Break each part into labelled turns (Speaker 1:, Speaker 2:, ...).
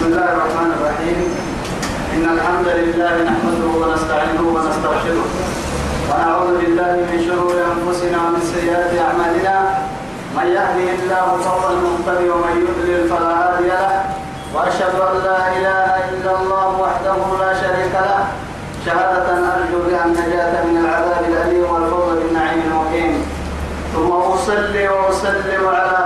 Speaker 1: بسم الله الرحمن الرحيم. إن الحمد لله نحمده ونستعينه ونستغفره. ونعوذ بالله من شرور أنفسنا ومن سيئات أعمالنا. من يهده الله فهو المهتدي ومن يضلل فلا هادي له. وأشهد أن لا إله إلا الله وحده لا شريك له. شهادة أرجو بها النجاة من العذاب الأليم والفوز بالنعيم المقيم. ثم أصلي وأسلم على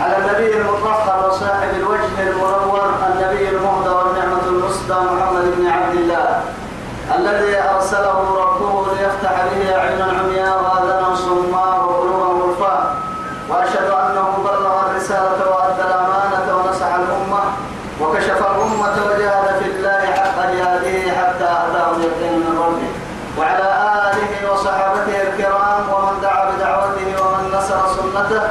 Speaker 1: على النبي المطهر وصاحب الوجه المنور النبي المهدى والنعمة المسدى محمد بن عبد الله الذي أرسله ربه ليفتح به أعينا عمياء وآذانا صماء وقلوبا غلفاء وأشهد أنه بلغ الرسالة وأدى الأمانة ونصح الأمة وكشف الأمة وجاهد في الله حق جهاده حتى أتاه اليقين من ربه وعلى آله وصحابته الكرام ومن دعا بدعوته ومن نصر سنته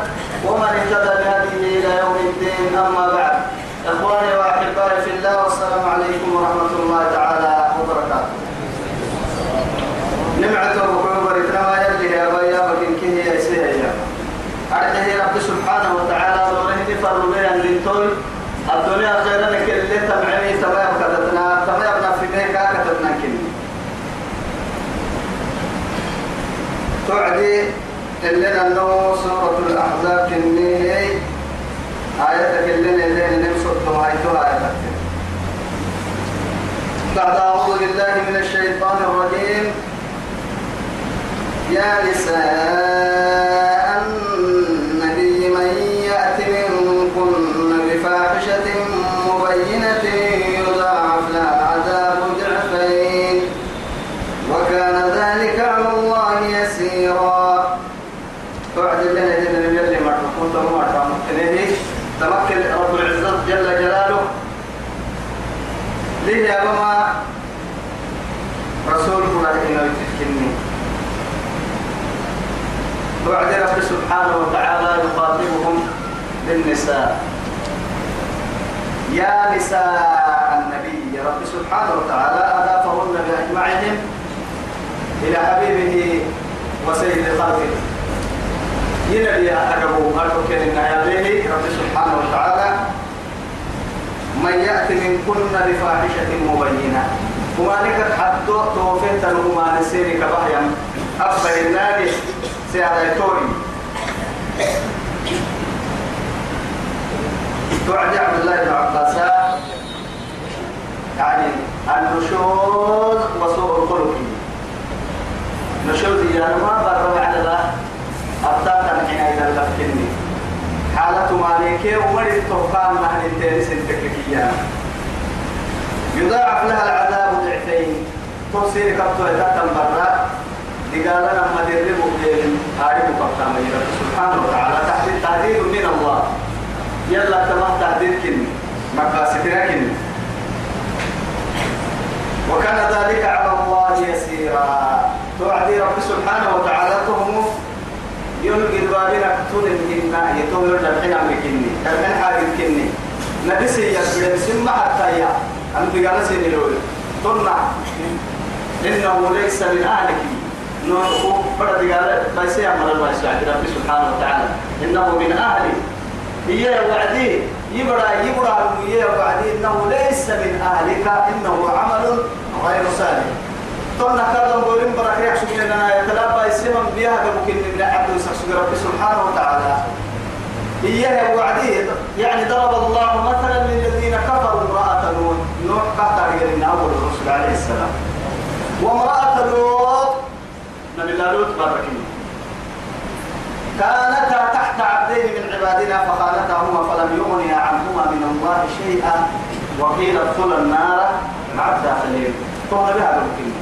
Speaker 1: ومن اهتدى بهديه إلى يوم الدين أما بعد إخواني وأحبائي في الله والسلام عليكم ورحمة الله تعالى وبركاته نمعته وكبر إتنما يلي يا بيا بكين كيه يا سيهيا أرجه رب سبحانه وتعالى دوره نفر بيان لنتوي الدنيا خيرا لك اللي تمعني تمام كتتنا تمام نفسي كتتنا كني تعدي اللي أنه سورة الأحزاب كني آياتك اللي اللي نمسك بعد أعوذ بالله من الشيطان الرجيم. يا النبي من يأت منكن بفاحشة مبينة يضاعف لها عذاب ضعفين وكان ذلك على الله يسيرا توعد لنا جل جل ما تكون تمام تمام تمكن رب العزة جل جلاله ليه يا ماما رسول الله إنه يتكلني توعد رب سبحانه وتعالى يخاطبهم بالنساء. يا نساء النبي رب سبحانه وتعالى أضافهن بأجمعهم إلى حبيبه وسيد خلقه. ينبي أقربوا أركن النهاية رب سبحانه وتعالى. من يأتي من كن بفاحشة مبينة. وما لك حتى توفيت لهما نسيري كبهيا أبا النادي سيادة توري توعد عبد الله بن عباس. يعني النشوز وسوء الخلق. نشوز يعني ما بروا على ذا. أبتاتا حين إذا لفتني حالة مالكي ومري التوقان مهن التنس التككية يضاعف لها العذاب ضعفين توصير كبتو إذا برا. دقالا لما دربوا بين هارب كبتا مجرد سبحانه وتعالى تحديد تهديد من الله. يلا تمام تهديد كن مقاستنا كن وكان ذلك على الله يسيرا توعدي رب سبحانه وتعالى يتوم يرجع الحين أمريكني الحين حاجة كني. نبسي يسبب سمع حتى يا. أم بقال سيني لول. طلع. إنه ليس من أهلك. نوحه فرد قال بس يعمل الله رب سبحانه وتعالى. إنه من أهلي هي وعدي. يبرا يبرا هي وعدي. إنه ليس من أهلك. إنه عمل غير صالح. طلنا كذا بولين برا ريح سجلنا يتلابى يسمى بها كممكن من عبد سبحانه وتعالى. إياه وعدي يعني ضرب الله مثلا للذين كفروا امرأة نوح نوح قطع من أول الرسل عليه السلام. وامرأة لوط نبي الله لوط باركين كانتا تحت عبدين من عبادنا فخانتهما فلم يغنيا عنهما من الله شيئا. وقيل ادخلا النار مع الداخلين فهنا بها بالكلمة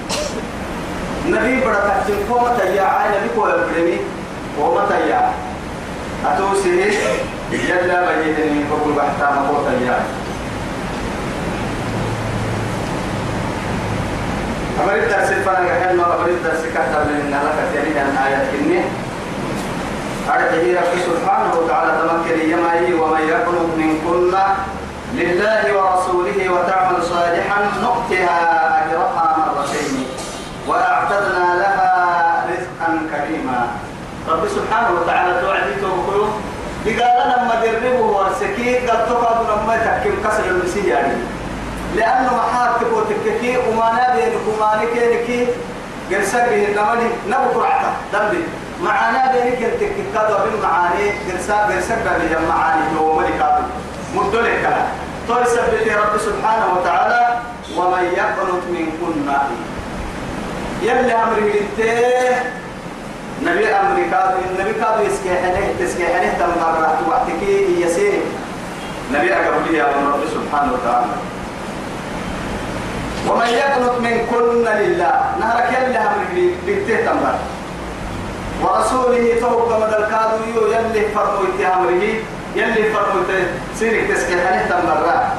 Speaker 1: نبي بڑا تحتم قوم تيا نبي كو يبرمي قوم تيا. أتوسي؟ يلا بيدني بقول بحتا مقو تيا أمر الدرس فانا ما أمر الدرس كتب لنا لك تاني عن آيات كني. أرجه رب سبحانه وتعالى تمكن يمائي ومن يقنط من كل لله ورسوله وتعمل صالحا نؤتها أجرها مرتين وأعتدنا لها رزقا كريما. رب سبحانه وتعالى توعدي توكلوا لقال لما لما دربه ورسكي قد تقعد لما تكيم كسر المسيح يعني. لأنه محارتك وتككي وما نبي وما نكي قرسك به النمني نبو قرعته دمبي معانا بينك التككاد وبين معاني قرسك قرسك به المعاني هو ملك مدلك كلام. توي سبت رب سبحانه وتعالى ومن يقنط منكن يلي أمره نبي أمريكا النبي كادو يسكي حنيه تسكي حنيه تمرة وقتك يسير. نبي أقبل يا رب سبحانه وتعالى. ومن يقنط منكن لله. نهرك يلي أمره بيته تمرة. ورسوله توقع مدى الكادو يلي فرمو اتهامره يلي فرمو سيرك تسكي حنيه تمرة.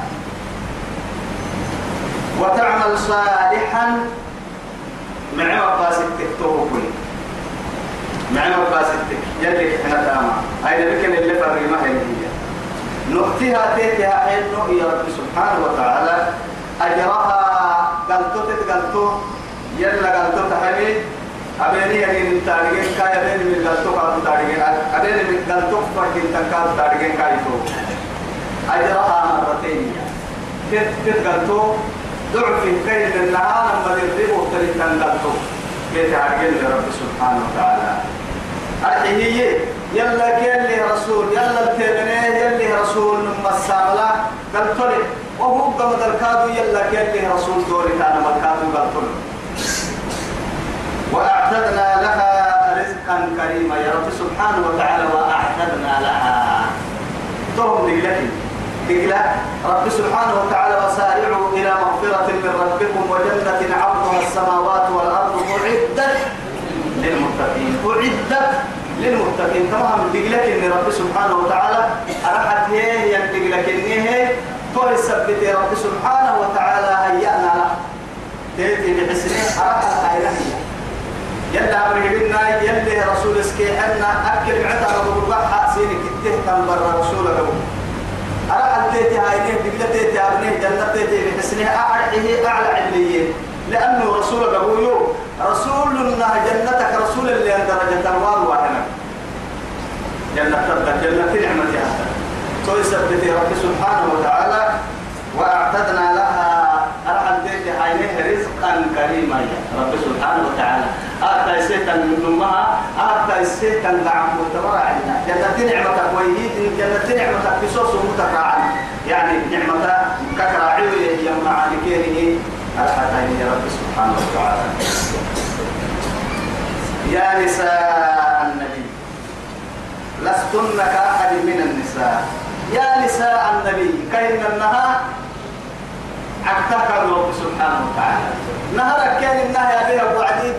Speaker 1: وتعمل صالحا مع مقاصد تكتبه مع مقاصدك يلي إحنا تاما بكن اللي فرق ما هي. نؤتيها تيتها حين يا رب سبحانه وتعالى. أجرها قلتو تتقلتو يلا قلتو تحمي أبيني يمين تارجين كاي أبيني من قلتو كاتو تارجين أبيني من قلتو فرقين تكاتو تارجين كاي تو. أجرها مرتين. تتقلتو ضعف كيد النهار لما يرتبوا تريد قلتو. كيف عرقل رب سبحانه وتعالى. أرحيه يلا كيلي رسول يلا التبنيه يلي رسول مساملا قال طلع وهو قمد كيلي رسول دوري كان مكادو قال طلع وأعتدنا لها رزقا كريما. يا رب سبحانه وتعالى وأعتدنا لها. تهم لك دقلا رب سبحانه وتعالى وسارعوا إلى مغفرة من ربكم وجنة عرضها السماوات والأرض. أعدت للمتقين. أعدت للمتقين. تمام. دقلك إن رب سبحانه وتعالى. أرحت هي يدقلك إن هي. تو يثبت رب سبحانه وتعالى هيأنا له تيتي بحسنه أرحت هي يلا أمر بنا يلي رسول اسكي أنا أكل معتا رب حق سينك تهتم بر رسولك أرحت تيتي هاي نه دقلة تيتي أبنه جنة تيتي بحسنه أعلى أعلى عليين. لأنه رسول أبوه رسول الله جنتك رسول اللي درجة الوال وإحنا جنة تبقى جنة نعمة توي سبت رب سبحانه وتعالى وأعتدنا لها أرحم ديك عينيه رزقا كريما. رب سبحانه وتعالى. أعطى سيتا من أمها أعطى سيتا دعم وتبرع عنا جنة نعمتك ويهيد جنة نعمتك في صوص متكرعا يعني نعمتك ككراعي يجمع كيري الحتين يا رب سبحانه وتعالى. يا نساء النبي لستن كأحد من النساء. يا نساء النبي كأن النهار عكتك رب سبحانه وتعالى. نهر كأن النهي بها وعدي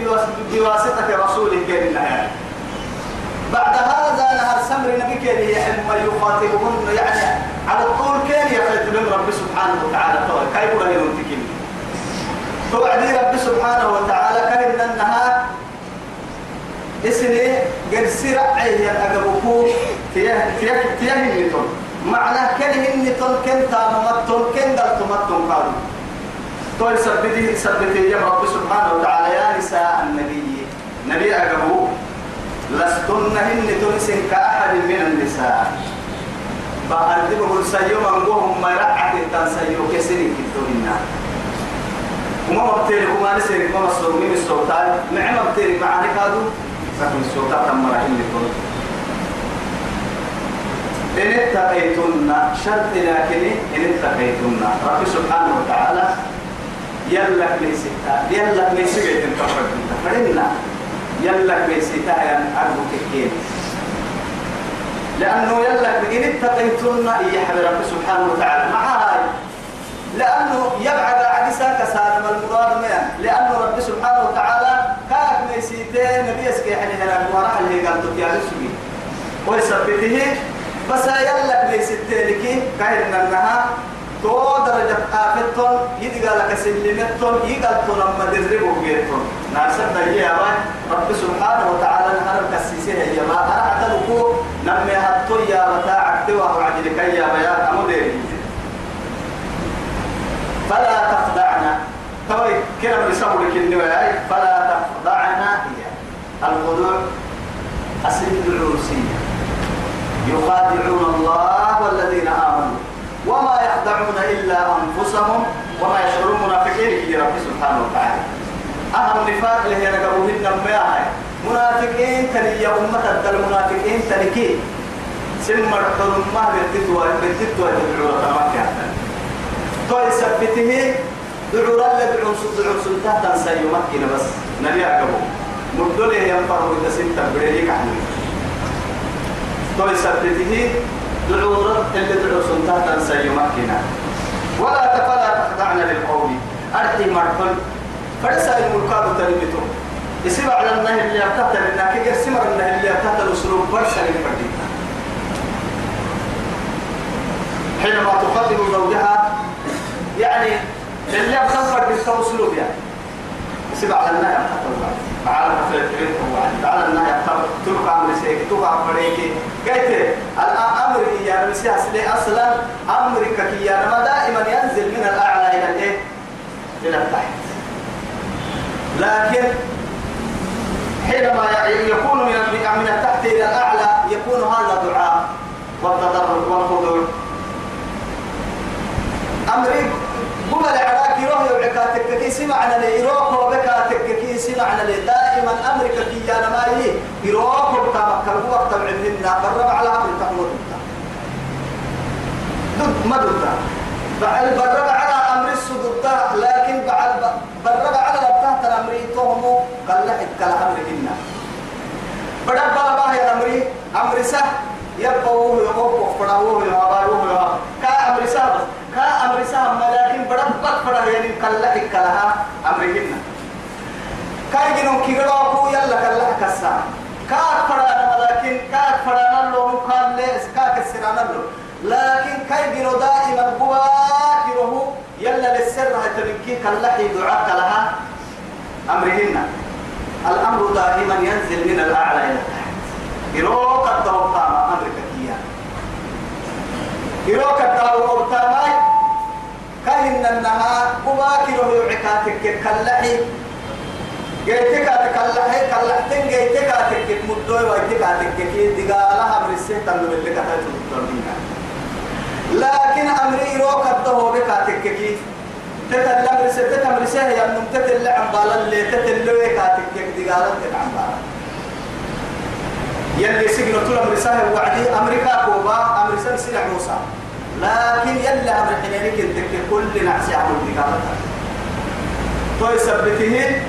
Speaker 1: بواسطة رسوله كأن النهي بعد هذا نهر سمر نبي كأن يحب يخاطبهن يعني على الطول كأن يخاطب رب سبحانه وتعالى. كيف لا ينتكين توعدي رب سبحانه وتعالى كأن النهار اسني قد سرع أقبكو تيه تيه تيه النتون معنى كله النتون كن تاممتون كن دلتمتون قالوا. طول سبته سبته يا رب سبحانه وتعالى يا نساء النبي. نبي أقبو. لستن هن سن كأحد من النساء. بأردبه السيوم أنقوهم ما رعت التنسيو كسرين كتوهن وما مبتلي وما نسيرك ما مصدر من السلطان مع مبتلي معاني كادو لكن السلطان تم رحيم لكم إن اتقيتن شرط لكن إن اتقيتن رب سبحانه وتعالى يلك ليستا يلك ليستا تنتفرد فرنا يلك ليستا يعني أرجو كيكين. لأنه يلك إن اتقيتن إيا رب سبحانه وتعالى. مع هاي لأنه يبعد عدسا كسالم المراد من لأنه رب سبحانه وتعالى كاك ميسيتين نبي اسكي حني هنا وراح اللي قال تك يا رسولي ويثبته بس يلا ميسيتين لكي كاين انها تو درجة آفتون يدي قال لك سلمتون يقال لما دربوا بيتون ناسب يا رب سبحانه وتعالى نهار كسيسيه يا ما أنا أعتلكو نمي هاتو يا متاعك توا وعدلك يا بيا أموديري فلا تخدعنا توي كلام يسمو لك النوايا فلا تخضعنا هي. الخضوع أسلم العروسية يخادعون الله والذين آمنوا. وما يخدعون إلا أنفسهم وما يشعرون منافقين في رب سبحانه وتعالى. أهم نفاق اللي هي نقبوهن نمياها منافقين تلي يا أمة المنافقين تلكي سمر حرمة بالتدوى بالتدوى بالعورة تمام توي سبته دعورا لدعون دعون سلطة تنسى يمكن بس. نبي أقبو. مدله ينفر إذا سنت بريك عنه توي سبته دعورا اللي دعون سلطة تنسى يمكن ولا تفلا تخضعن للقول أرتي مرحل. فرسا الملكات تلمتو يسيب على النهي اللي يبتتل إنك على النهي اللي يبتتل أسلوب برسا للفردين حينما تخاطب زوجها يعني اللي بتصفر بالتوصلوب يعني. يسيب على النهي يبتتل تعالى تفلت تعالى النهي يبتتل تلك عمري سيك تلك عمريك قلت الأمر يا رمسي أصلي أصلا؟ أمرك كي ما دائما ينزل من الأعلى إلى الإيه؟ إلى التحت. لكن حينما يكون من من التحت إلى الأعلى يكون هذا دعاء والتضرع والخضوع. أمري قبل عراك يروح يوعكاتك كي سمعنا لي يروح وبكاتك كي سمعنا لي دائما امرك كي أنا ما يي يروح وبكامك كربو وقت بعدنا برب على أمر تقول ضد ما ضد بعد برب على أمر السدود لكن بعد برب على الامر توهم قال لا اتكل امرهن بدل بابا يا أمري أمر سه يبقوا يقوم فراوه يباروه كا أمر سه. كا أمر سه. لكن بدل بك فرا يعني قال لا اتكلها امرهن كاي جنو كيغلو كو يلا قال لا كسا. كا فرا لكن كا فرا نلو كان ليس كا كسرنا له لكن كاي جنو دائما بواكره يلا للسر هتبكي كاللحي دعاء لها أمرهن. الأمر دائما ينزل من الأعلى إلى التحت. إروك التوقع أمرك كيا. إروك التوقع كهن النهار بواكره يعكاتك كاللحي جيتك تكلحي كلحتين جيتك تكك مدوي ويتك تكك دقالها من السهت اللي اللي كتبت لكن أمري روك الدهو بك تككي تتل أمر سه يا من تتل عم بالا اللي تتل لوي كاتكك دقالة تتعم بالا يلي سجن طول أمر سه وعدي أمريكا كوبا أمر سه سنع موسى لكن يلي أمر حنينك تكك كل نعسي عمل دقالة تو يثبته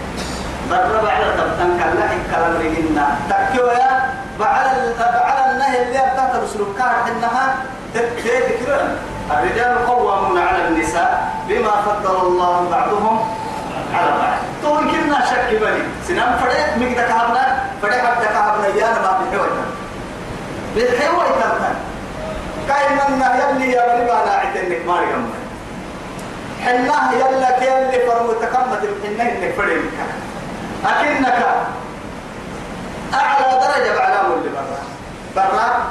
Speaker 1: برب على تبتن كلا الكلام رجلنا تكيو يا بعد بعد النهي اللي بتاعت السلوكات إنها تذكرون الرجال قوامون على النساء بما فضل الله بعضهم على بعض. تقول كنا شك بني. سنام فريق مقدك هبنا فريق عبدك هبنا يانا ما بحويتا بحويتا كاين يلي يا بني ما ناعتنك ما رقم حناه يلا كيلي فرمو تكمت الحناه انك فريق أكنك أعلى درجة بعلام اللي برا. برا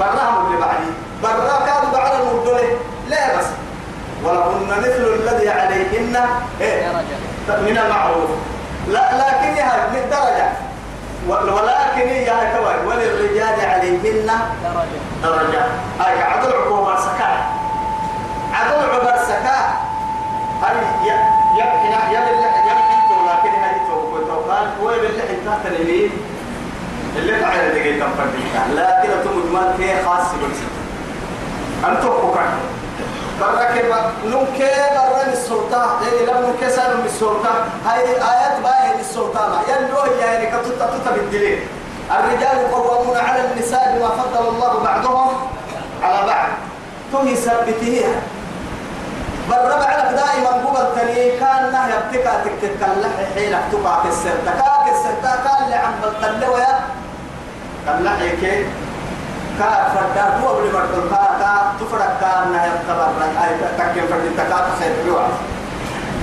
Speaker 1: برا اللي بعدي. برا كانوا بعد المدلة لا بس. ولهن مثل الذي عليهن. إيه. من المعروف. لا لكن هي من درجة. ولكن هي كوي وللرجال عليهن درجة. درجة. أي عدل عقوبة سكاء عدل عقوبة سكاء هاي يبحث يبحث لكن هذه توقف قال هو بالله تحت اليمين اللي تعالى دقيقة تنفردك لكن تمد مال فيه خاص بس أنت فكر بركب نمك برا السلطة. إيه لم نمك سالم السلطة. هاي آيات باهي السلطة ما يلو يعني كتوتا توتا بالدليل. الرجال قوامون على النساء بما فضل الله بعضهم على بعض. تهي سبتيها. برب على دائما قبل تني كان نهي ابتكا تكتكلح حيلك تقع في السر تكا في السر كان اللي عم بتلوى يا كلح هيك كا فردا هو اللي مرتل كا تفرق كان نهي ابتبر أي تكين فرد تكا تخير بيوع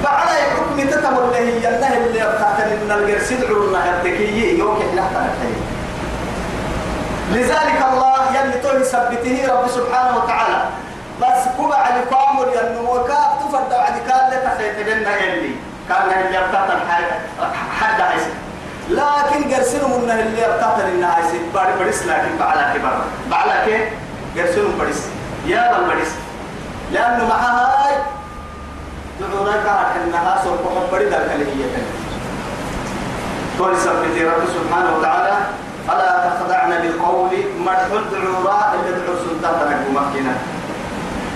Speaker 1: بعد حكم تتمر له النهي اللي ابتكا من الجرس يدعو النهي ابتكي يوك لا لذلك الله يلي توي سبته رب سبحانه وتعالى. بس كوبا على كامل ينمو كاف تفرد بعد كان لنا يلي كان اللي يبتطن حد حيث لكن قرسنوا من اللي ارتاح للناس بعد بريس لكن بعد كبر بعد كي قرسنوا بريس. يا بل بريس. لأنه معها هاي دعونا كانت إنها سوف اللي هي تقول سبحانه سبحانه وتعالى فلا تخضعن بالقول مرح الدعوراء اللي دعو سلطان تنقو مكينة.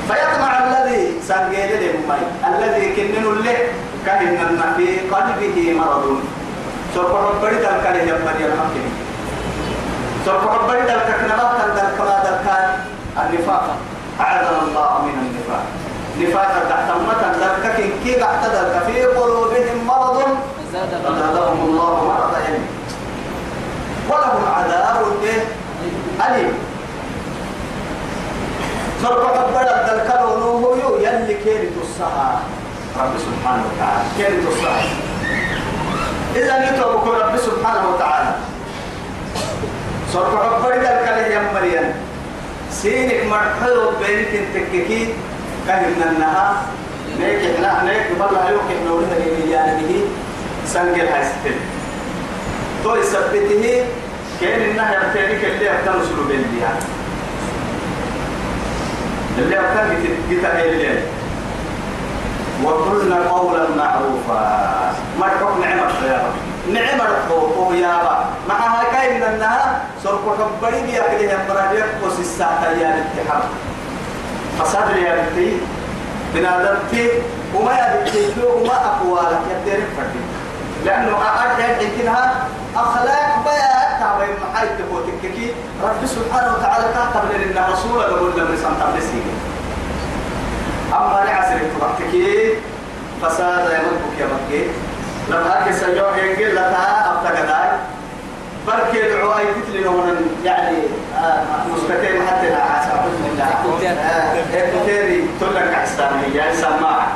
Speaker 1: فيطمع الذي سنجيل لمي الذي كنن له كهن في قلبه مرض. سوف ربري ذلك اللي يبني سوف ربري ذلك كنبات ذلك كما ذلك النفاق. أعاذنا الله من النفاق. نفاق تحت متى ذلك كي تحت ذلك في قلوبهم مرض. فزادهم الله مرضا يعني ولهم عذاب؟ أليم. فرق قبل الكلو نوهو يلي كيري تصها رب سبحانه وتعالى كيري تصها إذا نتوبك رب سبحانه وتعالى. صرف قبل الكلو يا مريم. سينك مرحلو بينك انتككي كهن النها نيك إحنا نيك بالله يوك إحنا ولنا لي به. سنجل هاي ستين. تو يثبته كان إنها يبتديك اللي أبتن سلو بيلي اللي أبتن جتا اللي وقلنا قولا معروفا. تحكم نعمة يا رب نعمة ربو يا رب مع هاي كاين انها سرق كبري بيا كده يا براديك قص الساعة يا الاتحاد فساد يا بنتي بنادمتي وما يا بنتي وما أقوالك يا فردي لأنه أرجع يمكنها أخلاق بيا تعبين محايد تقوتك كي رب سبحانه وتعالى قبل أن الرسول يقول لهم رسام تبلسي أما لعسر تبعتك فساد يملكك يا مكي لما هكي سيوه ينقل لها أبتقداي بركي دعوا أي تتلي يعني مسكتين حتى لا عسى. بسم الله. تلك عستاني يعني سماع.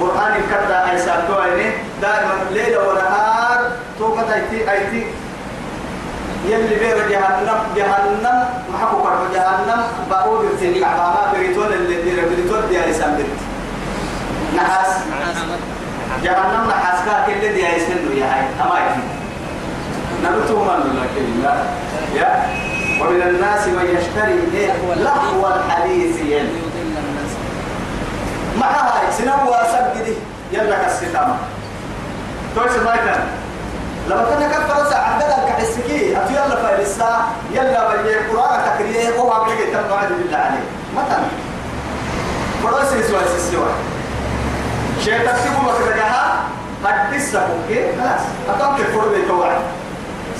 Speaker 1: قرآن كذا أي ساتو أيني دائما ليلة ونهار توقت أيتي أيتي. يلي بير جهنم جهنم محكو كرب جهنم بقول بتني عبارة بريتون اللي دير بريتون دي أي سامبر نحاس. جهنم نحاس كا كل دي أي سندو يا هاي. أما يفي نبتو من لكن لا يا. ومن الناس من يشتري لهو الحديث يلي. معها سنو واسجدي يلا كالستامة تويس ما كان لما كنا كفر ساعة عدد الكحسكي أتو يلا فايلسا يلا بلي قرآن تكريه هو عبلك تنبع بالله عليه. مثلا فرس يسوى يسوى شيء تكتبه مكتبها قد تسبق خلاص. أتوقع فرد يتوعد.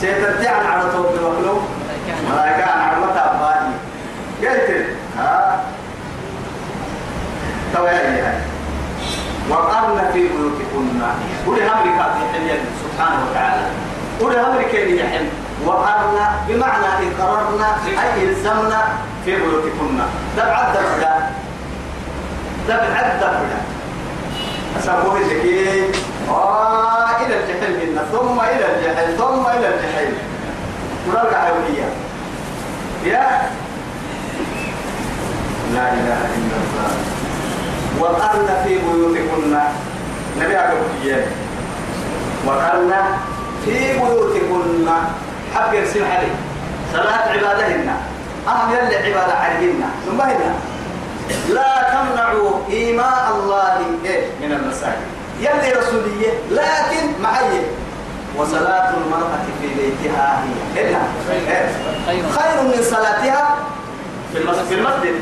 Speaker 1: سيترجع على طول المخلوق ملائكة على متى أباني قلت تويا وقرن في بيوتكن قولي في حلية سبحانه وتعالى. قولي أمريكا يحل. وقرن بمعنى إقررنا أي إلزمنا في بيوتكن دبع الدبع دبع الدبع أسابوه الزكي آه إلى الجحيم منا ثم إلى الجحيم ثم إلى الجحيم. ونرجع حيوية. يا. لا إله إلا الله. وقرن في بيوتكن. نبي أقول وقرن في بيوتكن. حق يرسل عليه. صلاة عبادهن. أهم يلي عبادة عليهن هنا لا تمنعوا إيماء الله إيه؟ من المساجد. يلي رسولية لكن معي. وصلاة المرأة في بيتها هي. هنا. خير. من صلاتها في المسجد.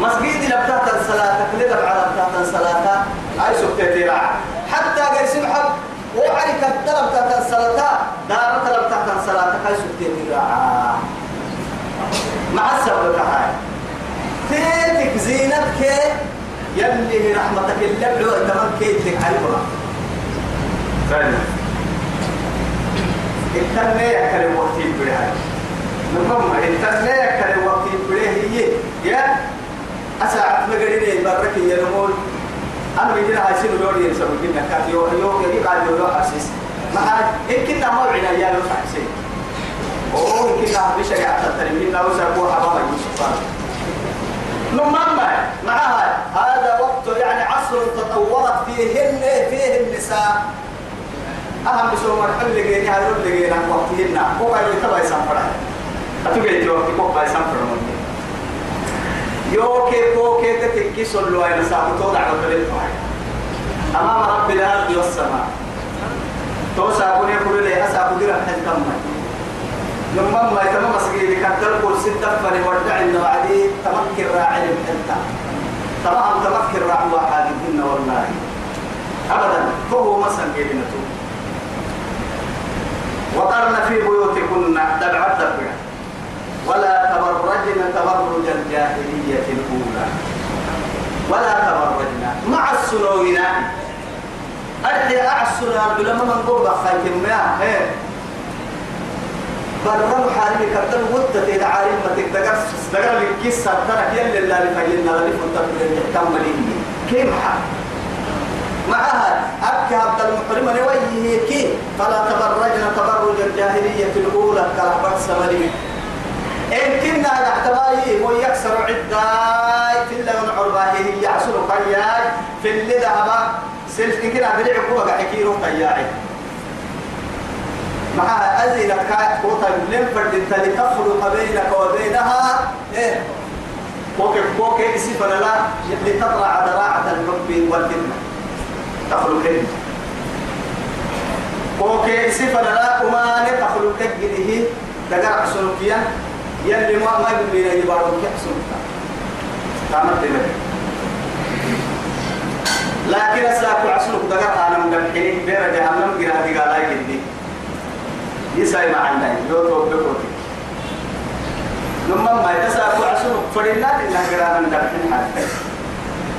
Speaker 1: مسجد لبتات الصلاة تقليد على بتات الصلاة أي سبتة حتى قيس محب وعرك الطلب تات الصلاة دار طلب تات الصلاة أي سبتة مع السبب هاي. تيتك زينتك يلي رحمتك اللبع وتمكيتك عليها فعلا. التنمية يكرم وقتي بلها نمم التنمية يكرم وقتي بلها هي يا أساعد مقرين برك ينمون. أنا بيجينا هايسين ولوري ينسوا كنا كات يو يو يجي قاعد يقولوا حسيس ما إن كنا ما بعنا يا لو حسين أوه إن كنا مش قاعد تترمي لنا وسأقول حبا يوسف نمم معها هذا وقت يعني عصر تطورت فيهن فيه النساء. أهم بسوم الحل لجينا هذول لجينا وقتهن. هو قال يتبع يسافر أتوقع وقت كوبا يسافر من يوكي كوكي تتكي سلوا إلى ساقطون على طريق أمام رب الأرض والسماء. توسع كوني كل لي أسا قدر أحد كم لما ما يتم مسجد كتر كل ستة فني ودع إن بعدي تمكن راعي الحنتا تمام تمكن راعي واحد إن والله. أبدا هو مسجد كيدنتو وقرن في بيوتكن دبعت دبعت. ولا تبرجن تبرج الجاهلية الأولى. ولا تبرجنا مع السنوينا. أرحي أعسنا بلا من قرب خايف ما هي. برم حالي كتر ودت إذا عارف ما تقدر تقدر الكيس ترى يلا اللي فينا اللي فنتر تكمل كيف؟ حال معها. أكي عبد المحرم نويه كي فلا تبرجنا تبرج الجاهلية الأولى كالعبد سمري. إن كنا نحتواي ويكسر عداي في ونعرباه هي يحصل قياي في اللي ذهب. سلف كنا بلعب هو حكيرو قياي. مع أزيل كات قوتا لم فرد تفرق بينك وبينها. إيه؟ كوكي كوكي اسف لا لتطلع ذراعة الحب والفتنة. تخلق كلمة كوكي اسف لا وما تخلق كجده دقر سلوكيا يلي ما ما يقول لي يبارك يحسن تعمل لك لكن الساق عسلك دقر أنا من الحين بير جهنم جرا دقالا يجدي يساي ما عندي. لو تو بكوتي لما ما يتساق عسلك فرنا إلا جرا من الحين حالي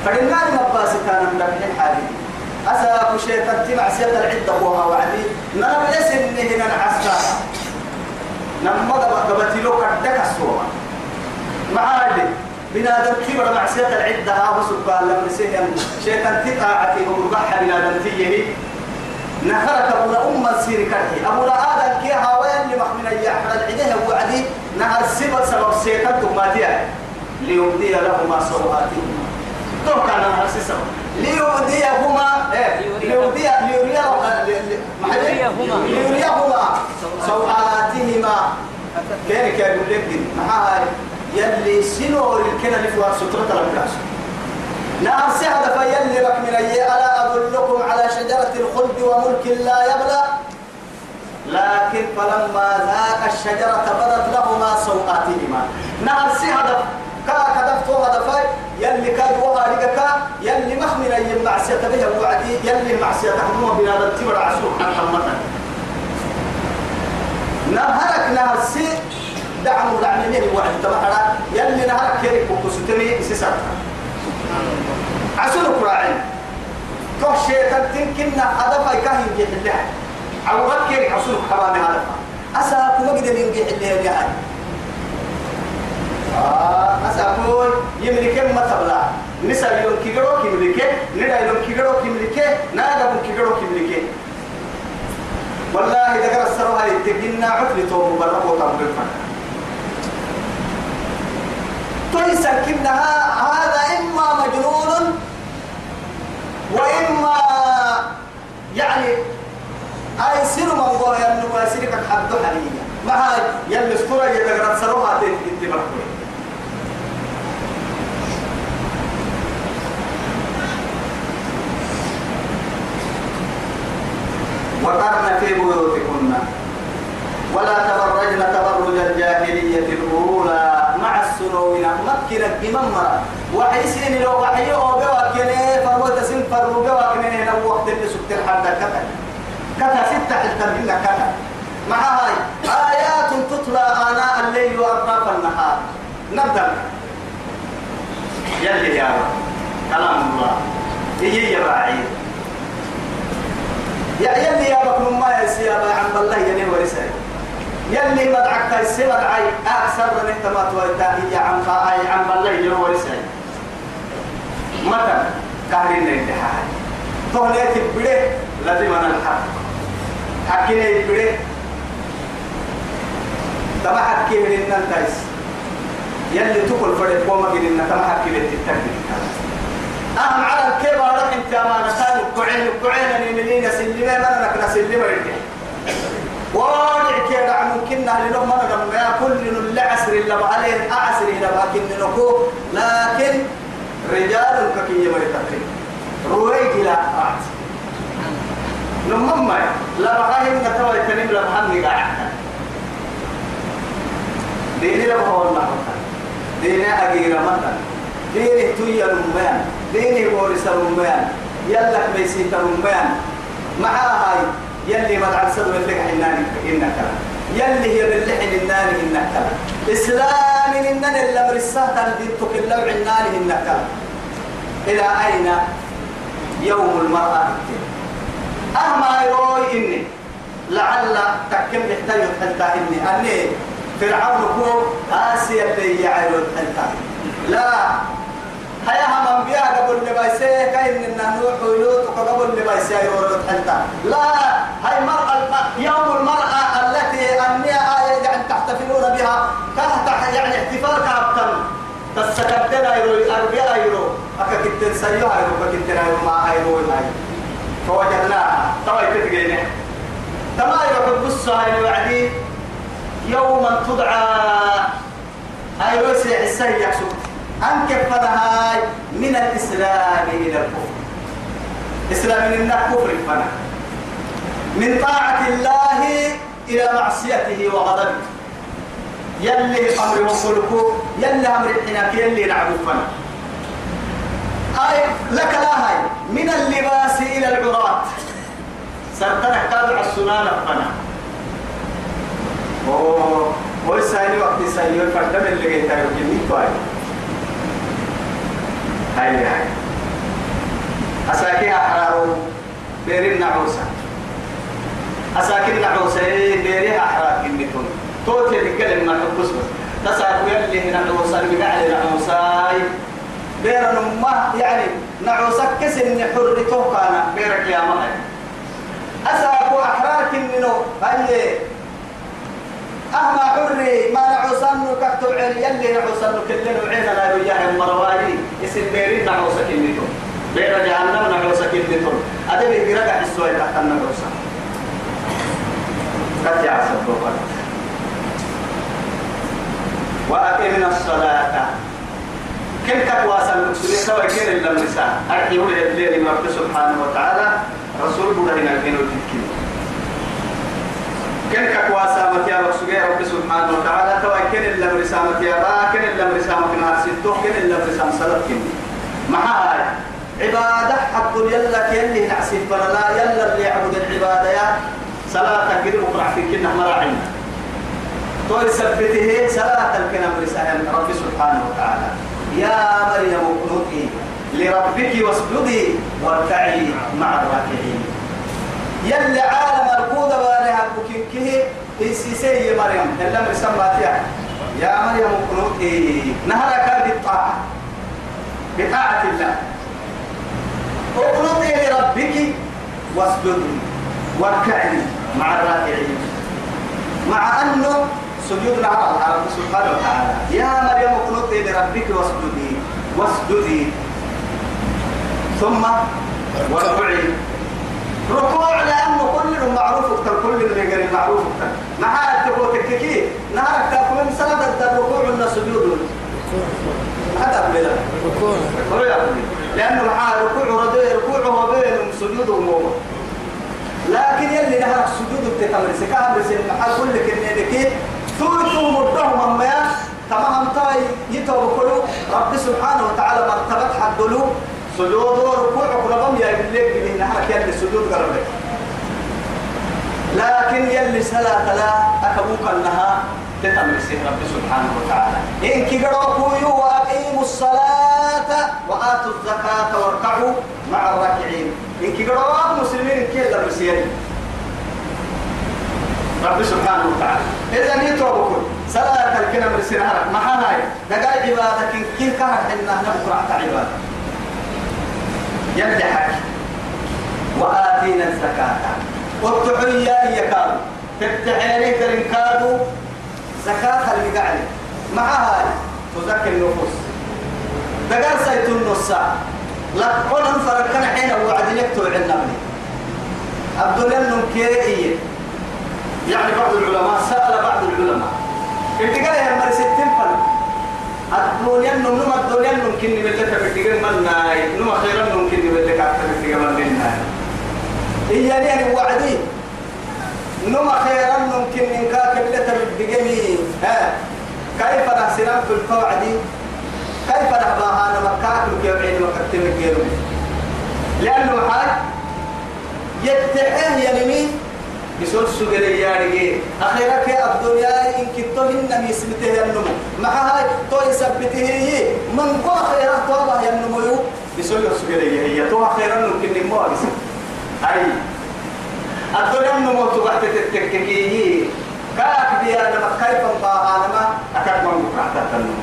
Speaker 1: فرنا ما باس كان من الحين حالي أساق شيء تتبع سيادة العدة وها وعدي. ما بلس إني هنا العسكر نما قبتي له كدك السوما معادي بنادم كبر معصية العدة ها وسبقا لم نسيهم شيطان تقاعتي ومربحة بنادم تيهي نهرك أبو أم سير كرهي. أبو آدم كي هاوين لمخمن يحمل العده وعدي نهر سبب سبب سيطان تقماتيا ليمضي لهما سوآتهما توقع نهر سبب. ليوديهما ليودي ليريهما ليريهما سوآتهما. كان كان يقول لك؟ معاي يلي سنور الكنا اللي فيها سترة الأبكاس نعم سعد فيلي لك من أي ألا أدلكم على شجرة الخلد وملك لا يبلى؟ لكن فلما ذاق الشجرة بدت لهما سوآتهما. نعم سعد كا كدفتو هدفاي. يلي كاد وها لقكا يلي أي معصية بها وعدي يلي معصية تحكمها بنا التبر عسوك عن حمتنا نهرك نهر سي دعموا دعمني وعد تبحرا يلي نهرك كيرك وكسوتني سيسر. عسول قراعي كو شيطان تنكنا هدفا يكاهن جيح الله عورات كيرك عسول حرامي هدفا. أسا كما قد ينجيح الله جاهي أسأقول يملك ما تبلا نسأل يوم كيجرو كيملك ندا يوم كيجرو كيملك نادا يوم كيملك والله إذا كان السروها يتقلنا عفل توم برق وطم تيسا كنها هذا إما مجنون وإما يعني أي سر من ينمو يسيرك حد حاليا ما يلي استرى يدقرت سروها تتبقى وقرن في بيوتكن. ولا تبرجن تبرج الجاهلية الأولى مع السنوين. مكنا بممرة وحيسين لو وحي أو بواكني فروت سن فرو بواكني لو وقت اللي سكت الحد كتا كتا ستة حتى كتا مع هاي آيات تتلى آناء الليل وأطراف النهار. نبدأ. يلي يا رب. كلام الله. إيه يا بعيد يا يلي يا بكم ما يسي يا عم الله يلي ورسالي يلي مدعك تيسي مدعي أكثر من اهتمات ويتاهي يا عم فاي عم الله يلي ورسالي متى كهرين الانتحاد تهنيت البدي لازم أنا الحق. حكينا البدي تما حكي من النتايس يلي تقول فرق وما قلنا تما حكي للتكتك أهم على الكبار انت أمانة كان الكعين سنين يسلم أنا لك نسلم يرجع وارجع كده. ممكن نهل لهم أنا لما كل اللي عسر اللي عليه. أعسر إلى باكن نكو لكن رجال ككي يمر تقريب رويك لا أعت نمم لا بقاهم نتوى التنين لا بحمي قاعد ديني لا بقول نحوك ديني أجير مثلا ديني تويا رمان ديني بورس رمان يلا بيسيت رمان معها هاي يلي ما تعسد اللي حناني إنك يلي هي باللحن الناني إنك إسلام إننا إلا مرسات البيت كلا عناني إنك إلى أين يوم المرأة أهما يروي إني. لعل تكم يحتاج حتى إني. أني. فرعون كو آسيا اللي يعيرون حتى. لا. هيا هم بيها قبل لبايسيه كاين إن نوح ولوط قبل لبايسيه يورون حتى لا هاي مرأة يوم المرأة التي أني آية يعني تحتفلون بها كهت يعني احتفال كابتن تسكتنا يرو أربعة يرو أكا كنت سيوها يرو كنت يرو ما هاي هاي فوجدناها. طبعا كتجينا تما يروح بص هاي الوعدي يوما تدعى. هاي روسي حسين يحسب أنك هاي من الإسلام إلى الكفر. إسلام من الكفر فنا من طاعة الله إلى معصيته وغضبه. يلي أمر وصلكو يلي أمر الحناك يلي نعبد فنا لك لا هاي. من اللباس إلى العراة سرتنا كادع السنان فنا أوه ويسايني وقت يسايني الفردم اللي جيتا يمكنني كواي هاي هاي أساكي أحرار بيرين نعوسة أساكي نعوسة بيرين أحرار كنتون توتي تتكلم مع حبس بس تساكو يلي نعوسة المقعد نعوسة بير نما يعني نعوسك كسن حر توكانا بيرك يا مهي أساكو أحرار كننو هاي أهما حري ما نعوسن كتب عين يلي نعوسن كلنا وعينا لا يجاه مروالي اسم بيرين نعوسك كنتو بير جهنم نعوسك كنتو أدبي بيرك حسوي تحت النعوسة قد يعصب وقت وأقمنا الصلاة. كم تقواسا المسلمين سوى إلا النساء. أرحيه الليل رب سبحانه وتعالى. رسول بودهنا الكين والتكين كن كقواسا متيا رسول رب سبحانه وتعالى. توا كين إلا النساء متيا با كين إلا في نهار ستو كين إلا النساء مسلط كين معاي عبادة حق يلا كين نعسف فلا يلا اللي يعبد العبادة يا. صلاة كده مقرع في كنا مراعينا طول سبته صلاة الكلام رسالة رب سبحانه وتعالى. يا مريم اقنطي لربك واسجدي واركعي مع الراكعين. يلي عالم القود بالها بكينكه إنسيسي مريم. إلا مرسم يا مريم اقنطي نهرك بالطاعة. بطاعة الله. اقنطي لربك واسجدي واركعي مع الراكعين. مع أنه سجود على الله سبحانه وتعالى. يا مريم اقنطي لربك واسجدي. واسجدي. ثم واركعي. ركوع لأنه كل معروف أكتر كل اللي غير معروف أكتر. مع تقول تككي نهارك تأكل من سنة الركوع ولا سجود؟ هذا بلا ركوع. لأنه مع ركوع ردي ركوع وبين سجود وموت لكن يلي نهار السجود بتتمر سكامر سن محل كل كنيدك ثلث مدهم ما تمام تاي يتوب كله رب سبحانه وتعالى مرتبة حدلو سجود وركوع يا بليك من نهار يلي سجود قربك لكن يلي صلاة لا أكبوك أنها تتمر سن رب سبحانه وتعالى. إن كيقرأوا وأقيموا الصلاة وآتوا الزكاة واركعوا مع الراكعين. إن كيقرأوا مسلمين كيلا مسيرين رب سبحانه وتعالى. إذا يتوبكم صلاة الكلام رسالة ما هاي دقاء عبادك كيف كانت إنها نبقى عبادة. يلي حكي وآتينا الزكاة. والتحية هي كادوا تبتحيني ترين كادوا زكاة اللي قاعد مع هاي تزكي النفوس. دقار سيتون لا قول انفرد كان حين وعد يكتب عنا مني الدنيا نمكيه يعني بعض العلماء سأل بعض العلماء. انت يا مري ستين فن الدنيا نم نم الدنيا ممكن نبلك بتجي من ناي نم خيرا ممكن نبلك أكثر بتجي من ناي هي يعني وعدي. نم خيرا ممكن نكاك اللي تبدي ها؟ كيف نحسنا في القواعد كيف نحبها؟ أنا مكاك مكيوعين وكتم الجيرو لأنه حاج يتعه يلمي بسول سجل يارجي. أخيرا كي الدنيا إن كنتو هن ميسمته ينمو. مع هاي تو يثبته هي. من قوة خيرا توبة ينمو يو؟ بسول سجل هي. تو أخيرا ممكن نمو أي. الدنيا نمو تبعت تتككي كاك بيا لما كيف انطاها لما أكاد من بكرة تنمو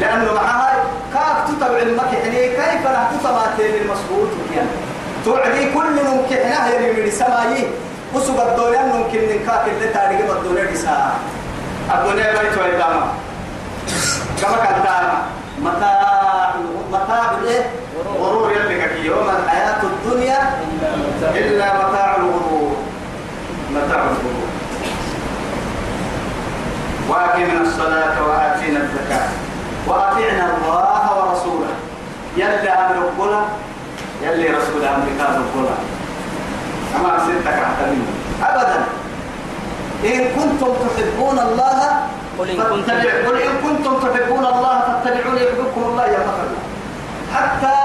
Speaker 1: لأنه مع هاي كاك تتبع المكحني كيف راح تتبع المسؤول يعني توعدي كل ممكن هي من السماء. وسوق الدنيا ممكن نكاك اللي تاريخ الدنيا دسا الدنيا بيت ويداما كما كان متاع متاع الايه غرور يلك يوم الحياة الدنيا إلا متاع الغرور. متاع الغرور. وأقمنا الصلاة وآتينا الزكاة. وأطعنا الله ورسوله. يلي أمر القرى يلي رسول أمريكا القرى أما ستك أحتمين أبدا. إن كنتم تحبون الله
Speaker 2: قل إن كنتم
Speaker 1: قل إن كنتم تحبون الله فاتبعوني يحببكم الله يا مثل حتى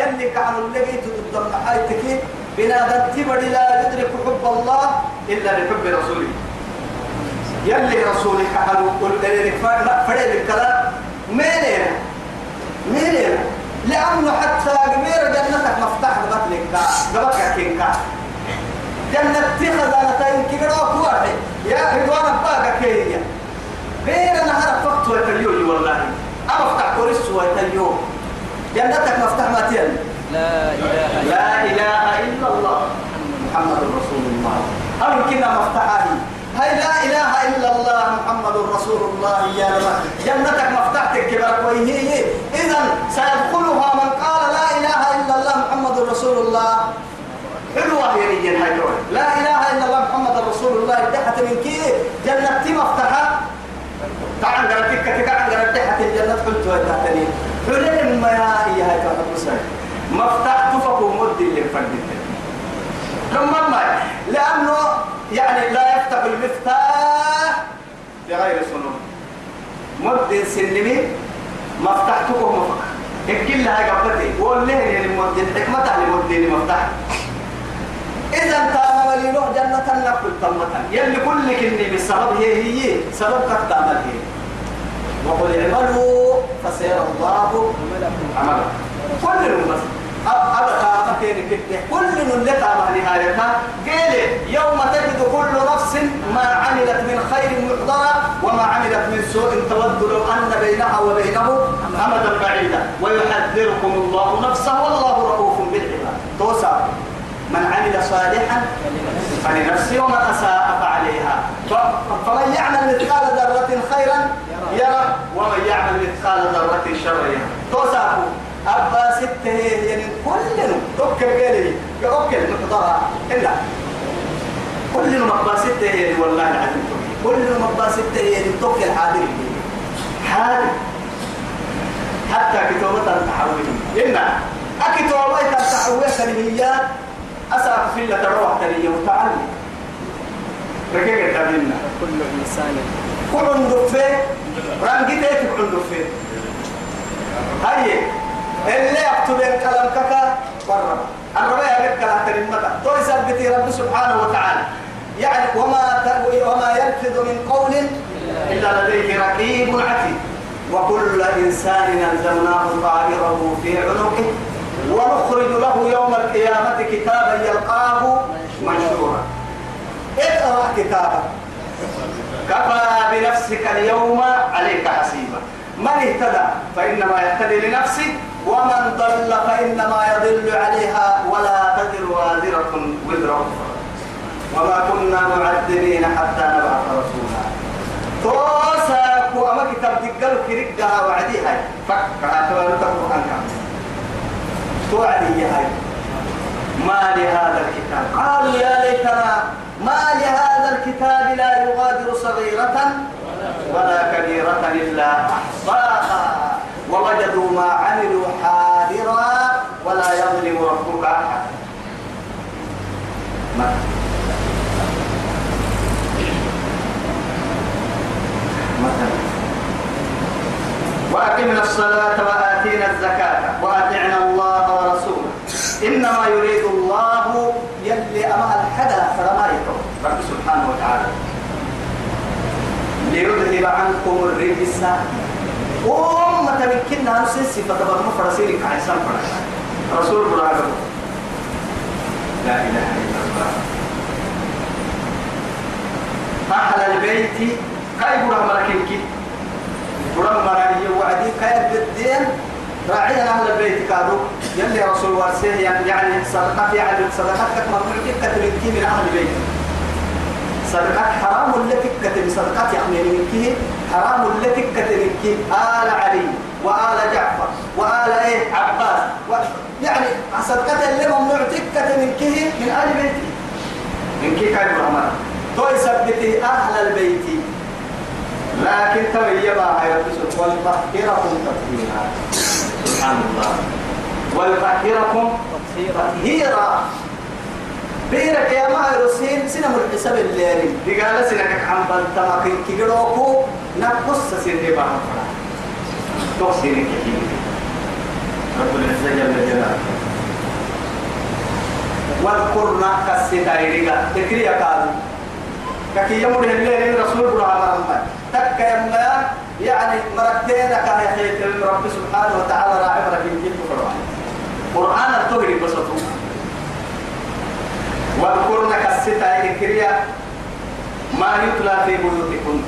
Speaker 1: يلي كانوا لقيت ضد حياتك بنادى تبر لا يدرك حب الله إلا بحب رسوله. يلي رسولك كانوا قل فريد الكلام ميلين ميلين لأنه حتى قمير جنتك مفتاح قبتلك قبتك كينكا جنة خزانتين كبيرة واحد يا رضوان باقا كينيا. غير نهار فقط ويتليو والله. أما افتح كوريس ويتليو جنتك مفتاح ما تيل.
Speaker 2: لا إله إلا
Speaker 1: لا إله إلا الله. محمد رسول الله. أو كنا مفتاحه هاي لا إله إلا الله محمد رسول الله يا رب جنتك مفتاحتك كبرك وهي إذا سيدخلها من قال لا إله إلا الله محمد رسول الله. حلوة هي رجال هاي. لا إله إلا الله محمد رسول الله. تحت من كي؟ جنتي مفتاحة. تعال قرأتك تعال قرأت تحت الجنة قلت وتحتني حلم ما هي هاي كانت مفتاح تفق ومد اللي فردت لما ما لأنه يعني لا يفتح المفتاح بغير سنون مد سنمي مفتاح. تفق مفك الكل هاي قبلتي والله يعني مد؟ الحكمة على مد مفتاح. إذا تام ولينو جنة نقل تمة. يلي كل كني بالسبب هي هي سبب تعمل هي. وقل اعملوا فسيرى الله عملا. كل بس. أبقى مكين كده كل لك على نهايتها. قال يوم تجد كل نفس ما عملت من خير محضرة وما عملت من سوء. تود لو أن بينها وبينه أمدا بعيدا. ويحذركم الله نفسه والله رؤوف بالعباد. توسع. من عمل صالحا فلنفسه ومن أساء فعليها. فمن يعمل مثقال ذرة خيرا يرى ومن يعمل مثقال ذرة شرا يرى. توسعه أبا ستة يعني كلنا توكل قالي يوكل مقدرها إلا. كلنا مقبا ستة يعني والله العظيم. كلنا مقبا ستة يعني توكل حاضر حاضر. حتى كتابة التحويل. إن أكتابة التحويل سنهيات أسعى في الله تروح تلي وتعلم. ركيك تابلنا
Speaker 2: كل إنسان
Speaker 1: كل دفة رانجتك كل دفة هاي. اللي يكتب الكلام كذا برا. الربيع يبقى لها كلمة تو يثبت رب سبحانه وتعالى. يعني وما وما يلفظ من قول إلا لديه رقيب عتيد. وكل إنسان ألزمناه طائره في عنقه ونخرج له يوم القيامة كتابا يلقاه منشورا. اقرأ كتابك. كفى بنفسك اليوم عليك حسيبا. من اهتدى فإنما يهتدي لنفسه ومن ضل فإنما يضل عليها ولا تزر وازرة وزر. وما كنا معذبين حتى نبعث رسولا. توساك وما كتاب دقل كرقها وعديها. فك هاتوا القرآن كامل توعدي هاي. ما لهذا الكتاب. قالوا يا ليتنا ما لهذا الكتاب لا يغادر صغيرة ولا كبيرة إلا أحصاها. ووجدوا ما عملوا حاضرا ولا يظلم ربك أحد. مثلا. وأقمنا الصلاة وآتينا الزكاة وأطعنا الله ورسوله. إنما يريد الله يلي أما فلما يكون. رب سبحانه وتعالى. ليذهب عنكم الرجس. أمة من كنا نسيسي فتبقى فرسيرك عيسان فرسان رسول الله لا إله إلا الله. أهل البيت كاي برا ملكينك برا ملكي وعدي كاي بالدين راعينا أهل البيت كادو يلي رسول ورسيه يعني صدقة يعني صدقتك ممنوع كتب من أهل البيت. صدقات حرام التي كتب صدقات يعني منك حرام التي كتب منك آل علي وآل جعفر وآل إيه؟ عباس. و... يعني صدقات اللي ممنوع تكتب منك من آل بيتي منك كاي برا توي سبتي أهل البيت. لكن تبيبا هاي رب والطهيركم تطهيرا. سبحان الله. والطهيركم تطهيرا. بيرك يا ما يرسين سنة مرحسب الليل دي قال سنة عم بلتما كيجروكو نقص سنة بها توصيني كثير رب العزة جل جلاله. واذكرنا كالستايريغا تكري قاضي. كي يمر الليل رسول الله محمد. تك يما يعني مرتين كان يحيي رب سبحانه وتعالى راعي مركين كيف قرآن. قرآن التوهري بسطو واذكرن كالستا إكريا ما يتلى في بيوتكن.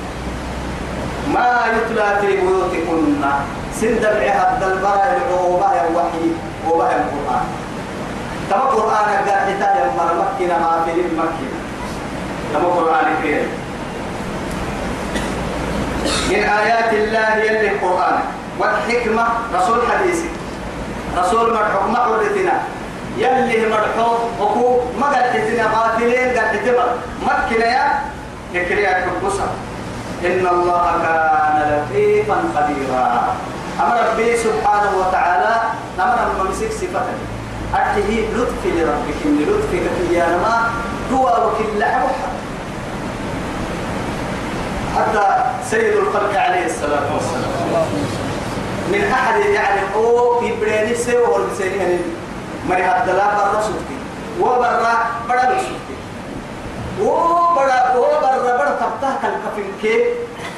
Speaker 1: ما يتلى في بيوتكن. سند العهد البراء العوبة الوحي وبها القرآن. تما قرآن قال حتى يمر مكنا ما في المكنا تما قرآن كريم من آيات الله يلي القرآن. والحكمة رسول حديثي. رسول مرحوم محورتنا يلي مرحوم وكو ما قلتنا قاتلين قلتنا مكنا يا نكريا كبسا إن الله كان لطيفا خبيرا. أمر ربي سبحانه وتعالى أمر الممسك صفته. أته لطف لربك إن لطفك يا نما هو وكل حتى سيد الخلق عليه الصلاة والسلام. من أحد يعني أو يبريني سوى والبسيني مري هذا لا برا سوتي وبرا بڑا سوتي وبرا وبرا بڑا تبته كان كفين كي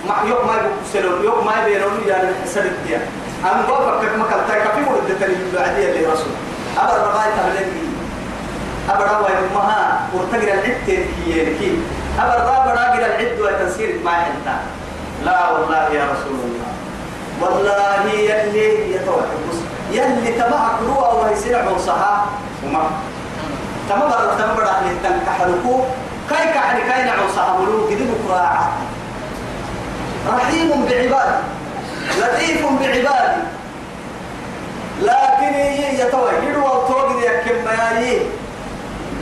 Speaker 1: ما يوم ما يبصلون يوم ما يبينون يعني حسد الديا أنا فكك ما كنت كفين ورد تاني بعدين اللي رسول۔ أبر رغاي تبلغي أبر رغاي مها ورتقر العد كي كي أبر رغاي راجل العد وتنسير ما حنتا لا والله يا رسول الله والله يلي يتوحد يلي تبعك روى ويسير عوصها وما تمبر تمبر أهل التنكحلكو كاي كحل كاي نعوصها ملوك دي بكراعة رحيم بعبادي لطيف بعبادي لكن يتوى يدوى الطوق يكم ميايي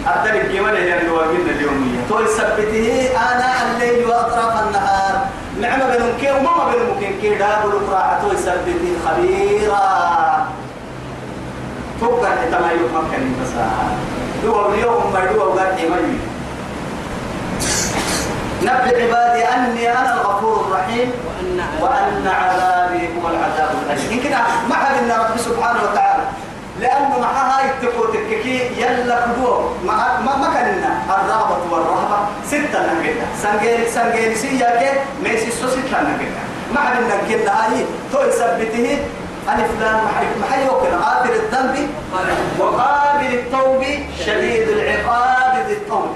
Speaker 1: أدرك كمان يعني واجبنا اليومية. توي سبته أنا الليل وأطراف النهار. نعم بينهم كي وما بينهم كي كي داب القراءة توي سبته خبيرا. توقع تما يوم مكان بس دوا اليوم ما دوا وقت يمي نبئ عبادي أني أنا الغفور الرحيم.
Speaker 2: وأن
Speaker 1: وأن عذابي هو العذاب الأليم. يمكن ما حد إن رب سبحانه وتعالى لأنه معها يتقوا تككي يلا كدوه. ما ما ما كان لنا. الرغبة والرهبة ستة نجدة سنجيل سنجيل سياك ميسي سو ستة نجدة ما إن كنا هاي تو يثبته ألف لام محي محي وكنا قاتل الذنب وقابل التوب شديد العقاب ذي الطول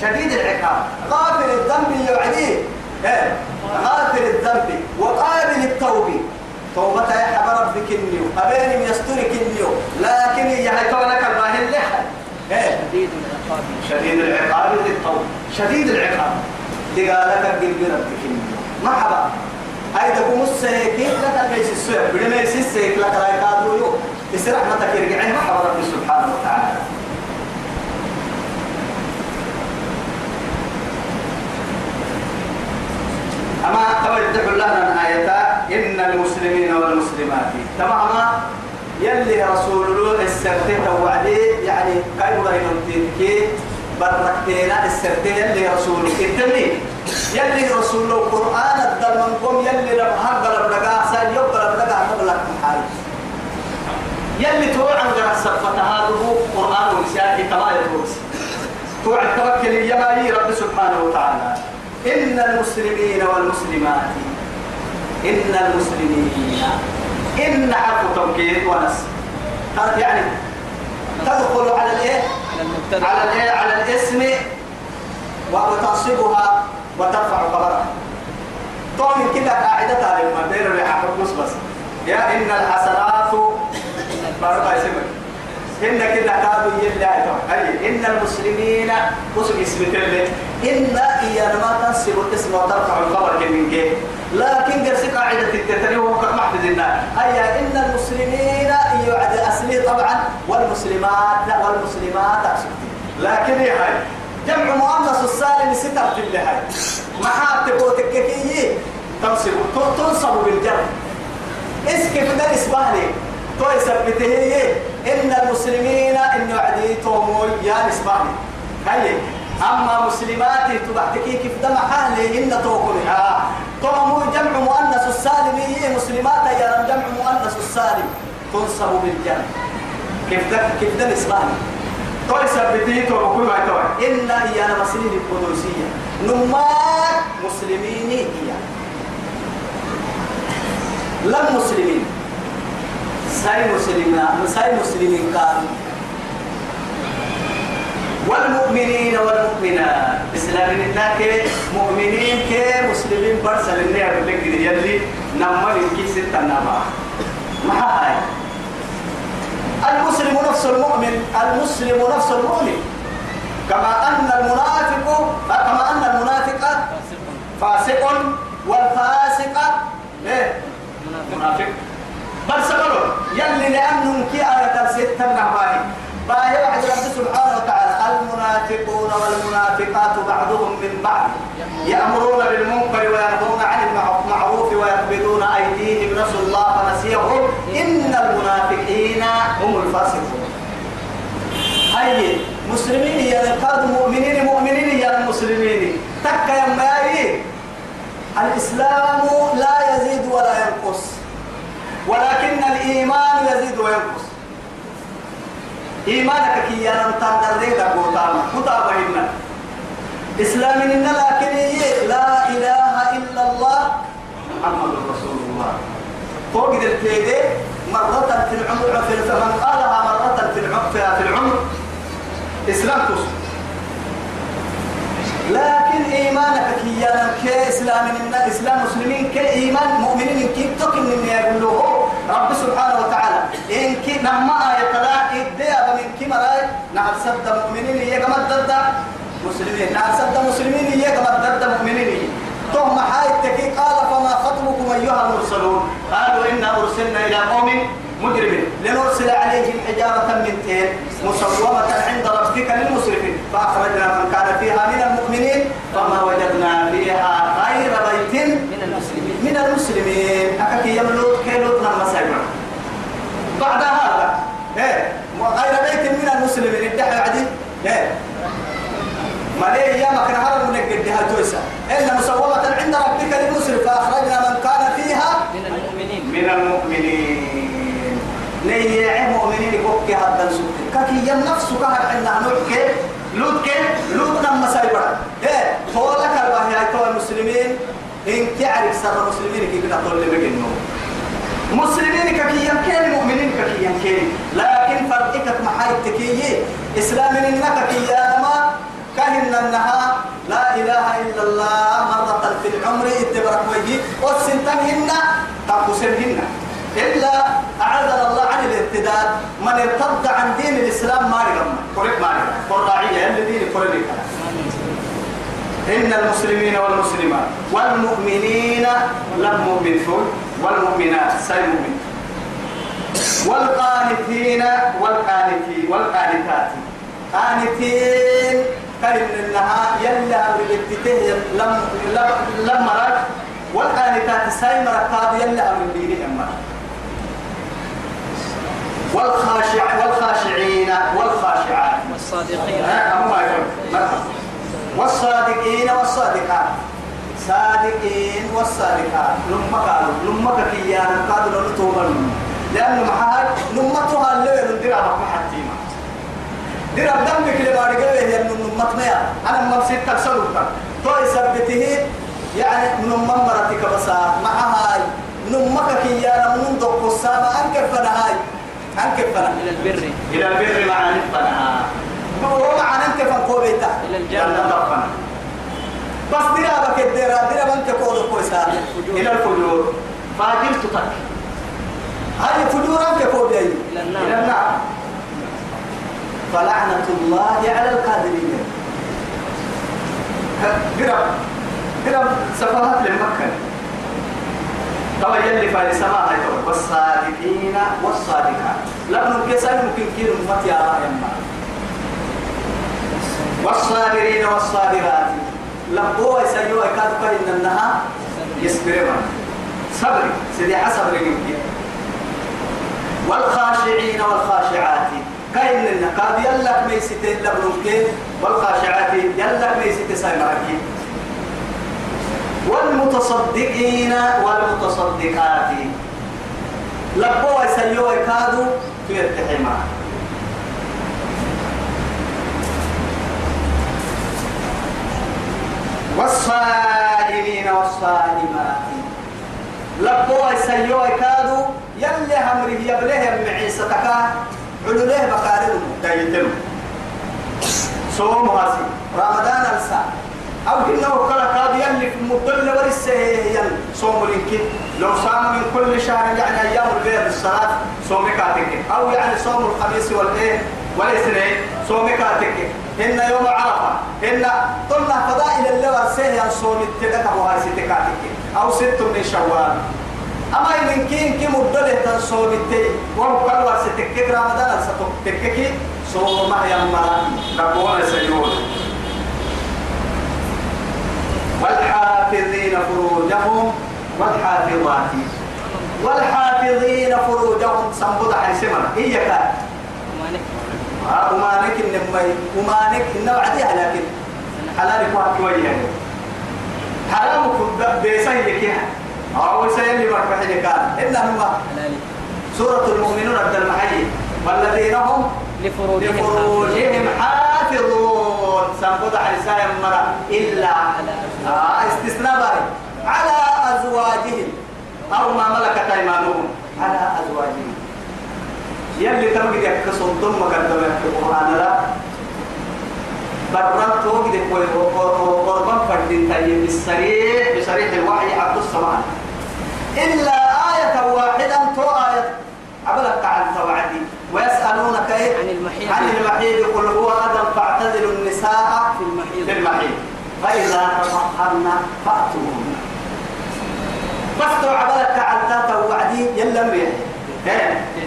Speaker 1: شديد العقاب. غافل الذنب يوعديه إيه؟ غافل الذنب. وقابل التوب. توبة يا حب ربك النيو أبيني يسترك كنيو. لكن يعني طبعاً الراهن لحد إيه؟
Speaker 2: شديد العقاب.
Speaker 1: شديد العقاب للطول شديد العقاب. تقالك قلبي ربك النيو مرحبا هاي تقوم السيكي لك الميس السوء بل ميس السيك لك رايك أدويو يسي رحمتك يرجعين إيه مرحبا ربي سبحانه وتعالى. أما قبل تقول لنا آيتان والمسلمات تماما؟ يلي رسول الله السرتين وعدي يعني كيف لا ينتهي بركتنا السرتين يلي رسول الله يلي رسول الله القرآن الدل منكم يلي ربها قلب لقاء سال يقلب لقاء مغلق محاري يلي توعى عن سفة هذا قرآن ونسيان كما يدرس توعى توكل يمالي رب سبحانه وتعالى. إن المسلمين والمسلمات إن المسلمين إن حرف توكيد ونس. يعني تدخل على الإيه؟
Speaker 2: على
Speaker 1: الإيه؟ على الإسم وتنصبها وترفع خبرها. طبعا كده قاعدة تعلم ما بين الريحة بس بس. يا إن الحسنات بارك اسمك إن كده كادوا يلا أي إن المسلمين بص اسم كله إن إيانا ما تنسب الاسم وترفع الخبر كمين جه لكن قرس قاعدة التتري هو محفظ النار. أي إن المسلمين يعد أصلي طبعا والمسلمات والمسلمات أقصد. لكن هي هاي؟ جمع مؤنث السالم ستة في اللي هاي محاتب وتككية تنصب تنصب بالجر اسكف ده إسباني. تو يثبته إن المسلمين انه عديتهم يا إسباني. هاي أما مسلمات تبعتكي كيف دم حالي ان توكل ها تو جمع مؤنث السالم مسلمات يا جمع مؤنث السالم. تنصب بالجر كيف ده كيف ده اسباني تو يثبته تو بقول ما تو. ان هي أنا مسلمين القدسيه نمات مسلمين هي لم مسلمين. ساي مسلمين ساي مسلمين كانوا. والمؤمنين والمؤمنات. إسلامين الناك مؤمنين كي مسلمين برسل النير لك يلي نمر كي ستة نما. ما هاي؟ المسلم نفس المؤمن المسلم نفس المؤمن. كما أن المنافق كما أن المنافق فاسق والفاسق إيه منافق بل سبلوا يلي لأنهم كي آية ستة نعباني باهي بعد رب سبحانه وتعالى المنافقون والمنافقات بعضهم من بعض. يأمرون بالمنكر وينهون عن المعروف ويقبلون أيديهم. نسوا الله فنسيهم إن المنافقين هم الفاسقون. هاي مسلمين يا نقاد مؤمنين مؤمنين يا المسلمين تك يا الإسلام لا يزيد ولا ينقص ولكن الإيمان يزيد وينقص. إيمانك كي ينتظر ريدا قوتاما كتابة إنا إسلام إن لكن لا إله إلا الله. محمد رسول الله. فوق الكيدة مرة في العمر في فمن قالها مرة في العمر في العمر. إسلام تصل لكن إيمانك كي كي إسلام إن إسلام مسلمين كي إيمان مؤمنين كي تكن إن يقول له رب سبحانه وتعالى. إن كي نما آية لا إديا من كي مراي نعم سد مؤمنين يجمع ضد مسلمين. نعم سد مسلمين يجمع ضد مؤمنين. ثم حاي تكي قال فما خطبكم أيها المرسلون؟ قالوا إنا أرسلنا إلى قوم مجرمين. لنرسل عليهم حجارة من تين مسومة عند ربك للمسرفين. فأخرجنا من كان فيها من المؤمنين فما وجدنا فيها غير بيت
Speaker 2: من المسلمين.
Speaker 1: من المسلمين. أكاكي يملوك كيلوت نما سيبرا بعد هذا إيه غير بيت من المسلمين. ما ليه يا ما كان هذا من قدها تويسا. إن مسومة عند ربك للمسرف فأخرجنا من كان فيها
Speaker 2: من المؤمنين.
Speaker 1: من المؤمنين. نيع مؤمنين كوكي هذا سوك كاكي يم نفسه كهر عندنا نوكي لوت كي لوت نم مسايبرا إيه فولك الله يا تو المسلمين. إن كعرف سر المسلمين كي كنا طول بجنو. مسلمين كاكي يم كين مؤمنين كاكي يم كين لكن فرقك محاي تكيي. إسلام إنك كي يا كهن النها لا إله إلا الله مرة في العمر اتبرك وجهي. والسنتهن تقسمهن إلا أعاذنا الله عن الارتداد من ارتد عن دين الإسلام ما يغمى قريب ما يغمى قرائية الذين قريب إن المسلمين والمسلمات والمؤمنين لم مؤمن فول والمؤمنات سي مؤمن والقانتين والقانتين والقانتات. قانتين. كلمة إنها يلا بلتته لم لم لم مرات والقانتات سايمة ركاب يلا أمر ديني أما والخاشع والخاشعين والخاشعات.
Speaker 2: والصادقين.
Speaker 1: والصادقين والصادقات. صادقين والصادقات. لما قالوا لما كيانا قالوا نتوبن لأنه محاج نمتها اللي ندير محتيمة دير دمك اللي بعد قوي هي إنه نمتنا أنا ما بصير تكسرك تو يثبته يعني من مرتك بس معها هاي نمك كيانا من دق السامة أنك فنا هاي أنك فنا
Speaker 2: إلى البر
Speaker 1: إلى البر مع نفنا هو مع أنك فنقوبيتا
Speaker 2: إلى الجنة.
Speaker 1: ربنا بس ديرا بك الديرا ديرا بنك كود كويسا
Speaker 2: الفجور.
Speaker 1: إلى الفجور فاجل تتك هاي فجور أنك كود
Speaker 2: إلى النار
Speaker 1: فلعنة الله على القادرين. درب درب سفاهات لمكة. طبعا يلي هي طبعا. والصادقين والصادقات. لابن كيسان ممكن كيلو مفتي على يما والصابرين والصابرات. لبوا يسيوا يكاد فإن النها يصبرون صبر سيدي حسب رجلك. والخاشعين والخاشعات. كاين لنا قاد يلك ميسيت لبنك والخاشعات يلك ميسيت سايمرك والمتصدقين والمتصدقات. لبوا يسيوا يكادوا في التحمى والصائمين والصائمات. لبوا يسيوا يكادوا يلي همره يبليه معيسة تكا علوليه بقارن دايتلو صوم هاسي رمضان ألسا. أو كنا وكلا كاد يلي في مدل ورسه صوم لينك لو صام من كل شهر يعني أيام البيض الصلاة صوم كاتك أو يعني صوم الخميس والإيه والاثنين صوم كاتك إن يوم عرفة. إن طلنا فضائل اللي ورسه صوم التدك أبو هاي ستكاتك أو ست من شوال. أما إن كين كي مدل تنصوم التي وهو كل ورستك رمضان ستكك صوم ما يما ربنا سيقول والحافظين فروجهم والحافظات. والحافظين فروجهم سنبض حيسمنا هي كان
Speaker 2: ومالك
Speaker 1: وما نك إنما وما نك إنما عديها لكن حلال يكون كويه حرام كن بيسان يكيها أو سيلي مرفح كان إنما
Speaker 2: حلال
Speaker 1: سورة المؤمنون عبد المحيي والذين هم
Speaker 2: لفروجهم
Speaker 1: حافظون. سنبض حيسان مرة إلا آه استثناء باري على أزواجهم. أو ما ملكت أيمانهم. على أزواجهم. يلي تمجد يكسر ضم قدم في القرآن لا. برات توجد قربان فردين تايم بالصريح بصريح الوحي عبد السماء إلا آية واحدة تو آية. عبلك عن توعدي. ويسألونك إيه؟
Speaker 2: عن المحيض.
Speaker 1: عن المحيض. قل هو أذى فاعتزلوا النساء.
Speaker 2: في المحيض.
Speaker 1: في المحيط فإذا تطهرن فأتوهن. فافتوا عبلك عدتا وعدي يلا ميه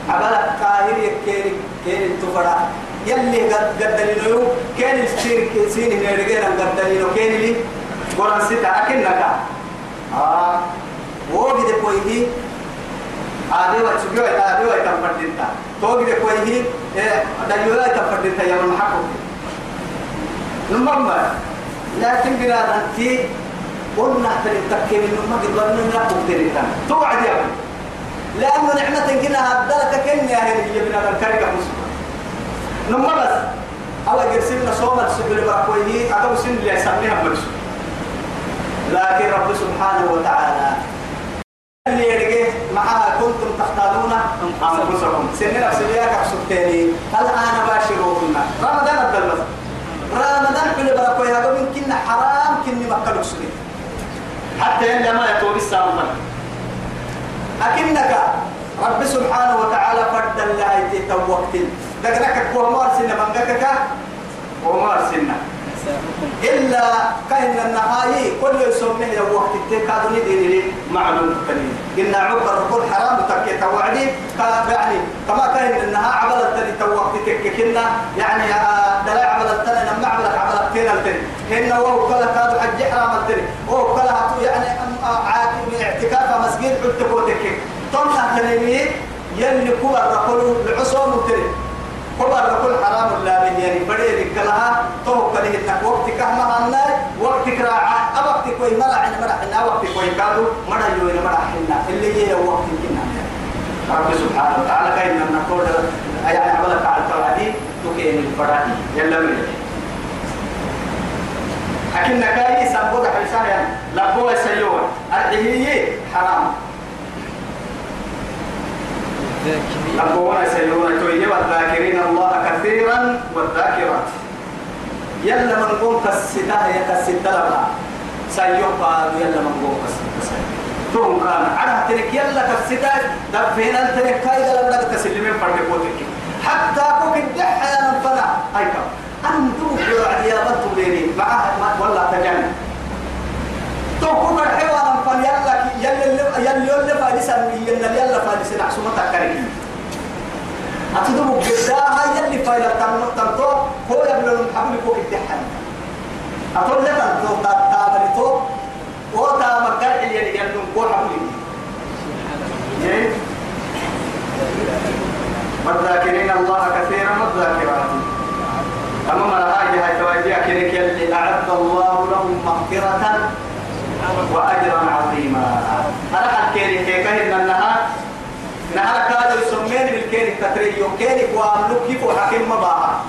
Speaker 1: عبلك قاهر يكيري كيري تفرا يلي قد قدلينو كان السير سين نرجعنا قدلينو كان لي قران ستا أكنك آه. وجد كويه آدي وتسجوا آدي وتفردينتا توجد كويه دليلا تفردينتا يا من حقك المهم لكن بلاد أنت قلنا ترى تكيم إنه ما قد ظننا لا تقدرنا توعد يا لأنه نعمة كنا هبدلك كن يا هي هي بلاد الكاركة مسلم. نما بس أو جرسنا صوم السبل بركويه أتو سن اللي يسميها بس لكن رب سبحانه وتعالى اللي يرجع معها كنتم تختارون أنفسكم. سنين أسبياك أحسبتني الآن باشروهن؟ رمضان الدلمس رمضان كل هذا من كنا حرام كني مكة لكسري حتى إن لما يتوب السامة أكنك رب سبحانه وتعالى فرد الله يتوقت دقنك كوه مارسنا من دقك ومارسنا
Speaker 2: نساؤكم
Speaker 1: إلا كأن النهاية كل يسميه لو وقت التكادني ديني معلوم كلمة. قلنا عبر الركول حرام تكي توعدي يعني كما كأن النها عبل التاني توقت تككنا يعني آه، دلاء عبل التاني نما عبل عبل التاني التاني هن وهو كلا كادو حج حرام التاني وهو كلا يعني آه، اعتكاف مسجد حتى كوتك طم تنمي يلي كبر رقل العصوم متري. كبر رقل حرام لا من يعني بدي ذكرها تو كله إنك وقت كهما عنا وقت كراعة. وقت كوي مرا عنا مرا عنا وقت كوي كادو مرا يوين مرا حنا اللي هي وقت كنا. رب سبحانه وتعالى من نقول يعني عملك على التوحيد تكين الفرائي يلا من. لكن نكاي سبوت يعني لبوا سيوان أرحيه حرام. لبوا سيوان تويه والذاكرين الله كثيرا والذاكرات. يلا من قوم كالستا لبا سيوان قالوا يلا من قوم كالستا تهم كان. على ترك يلا كالستا. دفين الترك كايدا لم نك تسلمين فرد حتى كوك الدحة يا نفنا أي كم؟ أنتم يا يا بنتم بيني معها ولا تجنن توكوك الحيوان فل يلا يلا يلا يلا فادسا يلا يلا فادسا عسومة تكريم. أتدوم جداها يلي فايلة تنو تنتو هو يبلو محمد كوك الدحن أتقول لك تنتو تابلي تو؟ وتا مكان يلي يلي كو حملي والذاكرين الله كثيرا والذاكرات. أما من هاي هاي تواجه كنك يلي أعد الله لهم مغفرة وأجرا عظيما. أنا قد كيري كيكا إن النهار نهار كادو يسمين بالكيري كتريو كيري وعملو كيف وحكيم مباها.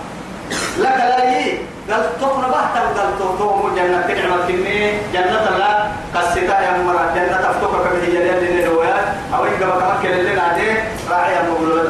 Speaker 1: لك لا يي. قال تقنا بحتا قال توتو جنة تنعم كني. جنة لا. قصتا يا مرة جنة تفتوك به يلي اللي نلويات أو إنك بكما كل اللي نادي راعي المقولة